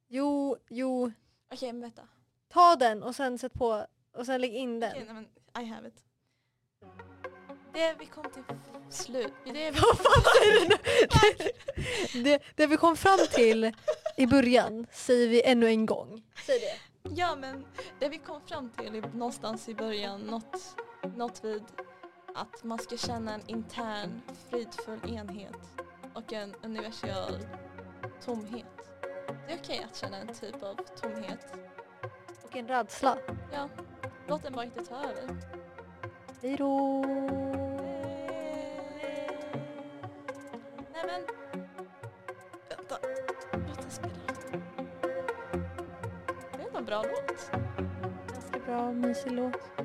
Jo, jo.
Okej, men vänta.
Ta den och sen sätt på och sen lägg in den.
Okej, nej, men I have it. Det vi kom till slut. Det vi
nu? det, det vi kom fram till i början säger vi ännu en gång. Säg det.
Ja men det vi kom fram till i, någonstans i början, något, något vid att man ska känna en intern fridfull enhet och en universal tomhet. Det är okej att känna en typ av tomhet.
Och en rädsla.
Ja, låt den bara inte ta över.
Hej då.
Nej men, vänta. Låt den spela. Det är en bra låt.
Ganska bra, mysig låt.